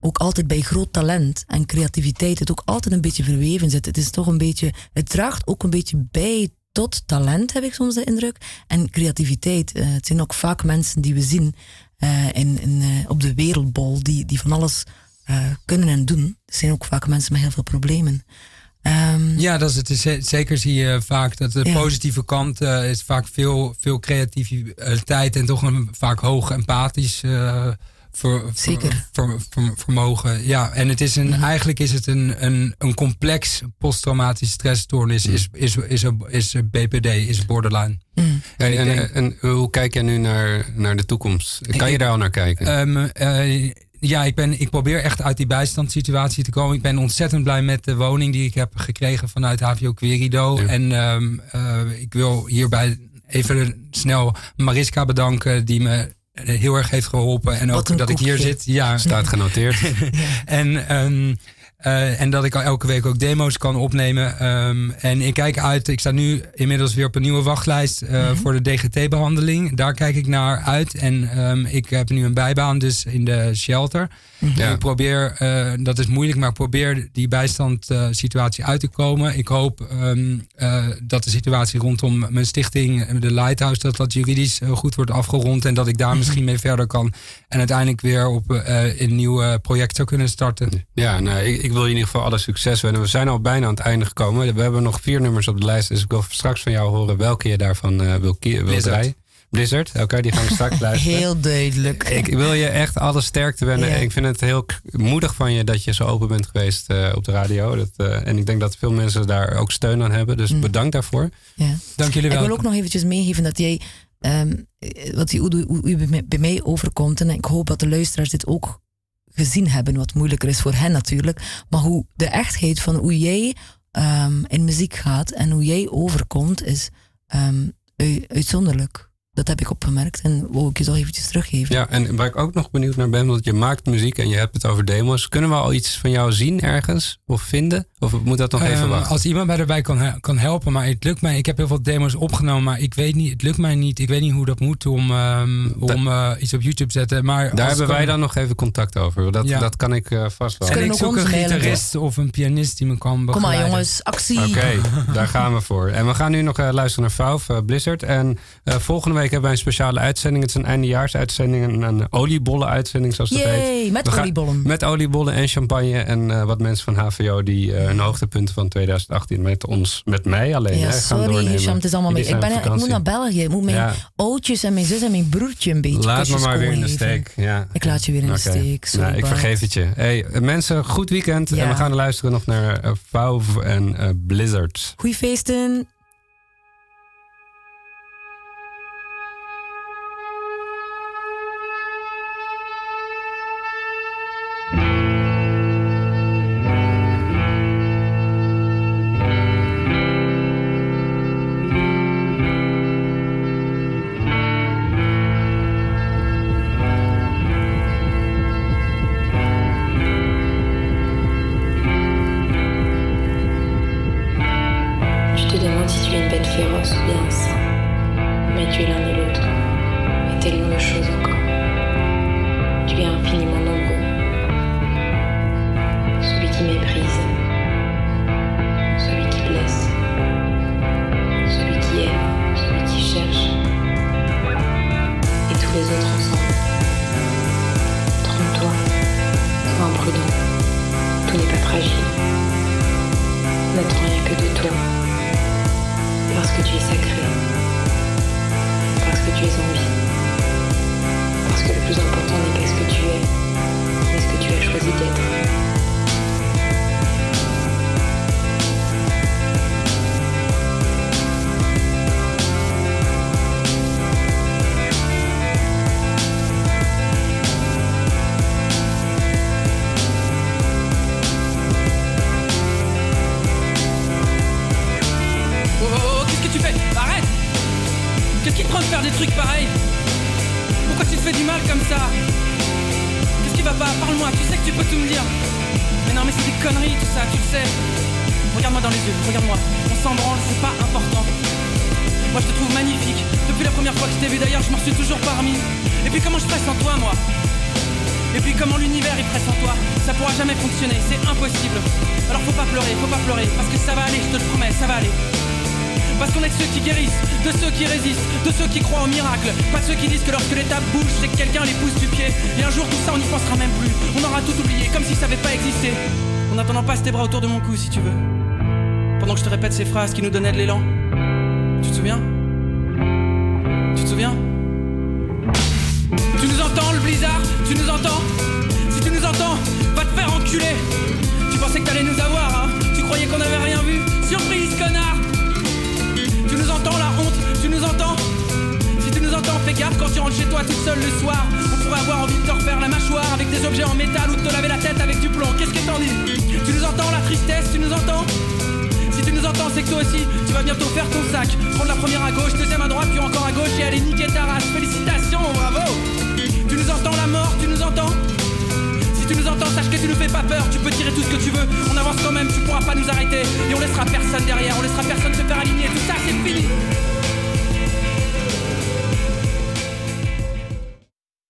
Speaker 4: ook altijd bij groot talent en creativiteit het ook altijd een beetje verweven zit. Het is toch een beetje, het draagt ook een beetje bij tot talent, heb ik soms de indruk, en creativiteit. Eh, het zijn ook vaak mensen die we zien eh, in, in, eh, op de wereldbol, die, die van alles kunnen en doen. Het zijn ook vaak mensen met heel veel problemen. Ehm,
Speaker 5: Ja, dat is het. Ze- Zeker zie je vaak dat de
Speaker 4: Ja.
Speaker 5: positieve kant is vaak veel, veel creativiteit en toch een vaak hoog empathisch ver-
Speaker 4: Zeker.
Speaker 5: ver- ver- vermogen. Ja, en het is een, eigenlijk is het een, een, een complex posttraumatische stressstoornis. Is, is, is, is, is BPD, is borderline.
Speaker 3: En,
Speaker 5: ik
Speaker 3: en,
Speaker 5: denk-
Speaker 3: en hoe kijk jij nu naar, naar de toekomst? Kan je daar al naar kijken?
Speaker 5: Ehm, eh, ja, ik, ben, ik probeer echt uit die bijstandssituatie te komen. Ik ben ontzettend blij met de woning die ik heb gekregen vanuit HVO Querido.
Speaker 3: Ja.
Speaker 5: En ehm, eh, ik wil hierbij even snel Mariska bedanken, die me heel erg heeft geholpen. En
Speaker 4: Wat
Speaker 5: ook dat ik hier zit. Ja,
Speaker 3: Staat genoteerd.
Speaker 5: en, ehm, eh, en dat ik al elke week ook demo's kan opnemen. Ehm, en ik kijk uit. Ik sta nu inmiddels weer op een nieuwe wachtlijst eh, voor de DGT-behandeling. Daar kijk ik naar uit. En ehm, ik heb nu een bijbaan dus in de shelter.
Speaker 3: Ja.
Speaker 5: Ik probeer, eh, dat is moeilijk, maar ik probeer die bijstandssituatie uit te komen. Ik hoop ehm, eh, dat de situatie rondom mijn stichting, de Lighthouse, dat dat juridisch goed wordt afgerond. En dat ik daar misschien mee verder kan. En uiteindelijk weer op een nieuw project zou kunnen starten.
Speaker 3: Ja, nou, ik, ik wil je in ieder geval alle succes wensen. We zijn al bijna aan het einde gekomen. We hebben nog vier nummers op de lijst. Dus ik wil straks van jou horen welke je daarvan eh, wil, kie- wil
Speaker 5: Blizzard.
Speaker 3: draaien. Blizzard, oké, die gaan we straks luisteren.
Speaker 4: Heel duidelijk.
Speaker 3: Ik wil je echt alle sterkte wensen.
Speaker 4: Ja.
Speaker 3: Ik vind het heel moedig van je dat je zo open bent geweest eh, op de radio. Dat, eh, en ik denk dat veel mensen daar ook steun aan hebben. Dus
Speaker 4: Mm.
Speaker 3: bedankt daarvoor.
Speaker 4: Ja.
Speaker 5: Dank jullie
Speaker 4: Ik
Speaker 5: wel.
Speaker 4: wil ook nog eventjes meegeven dat jij, ehm, eh, wat u, u bij mij- bij mij overkomt, en ik hoop dat de luisteraars dit ook gezien hebben, wat moeilijker is voor hen natuurlijk, maar hoe de echtheid van hoe jij ehm, in muziek gaat en hoe jij overkomt is ehm, u- uitzonderlijk. Dat heb ik opgemerkt en wou ik je toch eventjes teruggeven.
Speaker 3: Ja, en waar ik ook nog benieuwd naar ben, want je maakt muziek en je hebt het over demos. Kunnen we al iets van jou zien ergens of vinden? Of moet dat nog even
Speaker 5: Ehm,
Speaker 3: wachten?
Speaker 5: als iemand mij erbij kan, kan helpen, maar het lukt mij. Ik heb heel veel demos opgenomen, maar ik weet niet, het lukt mij niet. Ik weet niet hoe dat moet om, ehm, om eh, iets op YouTube te zetten. Maar
Speaker 3: Daar hebben wij dan nog even contact over. Dat,
Speaker 5: Ja.
Speaker 3: dat kan ik eh, vast wel.
Speaker 4: Kunnen
Speaker 5: ik
Speaker 4: ook
Speaker 5: zoek een gitarist of een pianist die me kan
Speaker 4: Kom
Speaker 5: begeleiden.
Speaker 4: maar jongens, actie.
Speaker 3: Oké, daar gaan we voor. En we gaan nu nog eh, luisteren naar Valve, Blizzard. En eh, volgende week hebben wij een speciale uitzending. Het is een eindejaarsuitzending, een, een oliebollen-uitzending zoals dat heet.
Speaker 4: Yay, met
Speaker 3: We gaan-
Speaker 4: oliebollen.
Speaker 3: Met oliebollen en champagne en eh, wat mensen van HVO die eh, hun hoogtepunten van 2018 met ons, met mij alleen
Speaker 4: Ja,
Speaker 3: hè, gaan
Speaker 4: sorry
Speaker 3: doornemen.
Speaker 4: Hisham, het is allemaal mee. Ik, ben, ik moet naar België. Ik moet mijn
Speaker 3: Ja.
Speaker 4: oudjes en mijn zus en mijn broertje een beetje
Speaker 3: Laat me maar weer in de steek. Ja.
Speaker 4: Ik laat je weer in de steek. Sorry,
Speaker 3: Nou, ik
Speaker 4: Bart.
Speaker 3: vergeef het je. Hey, mensen, goed weekend.
Speaker 4: Ja.
Speaker 3: En we gaan luisteren nog naar Valve en eh, Blizzard.
Speaker 4: Goeie feesten.
Speaker 8: Nous de l'élan.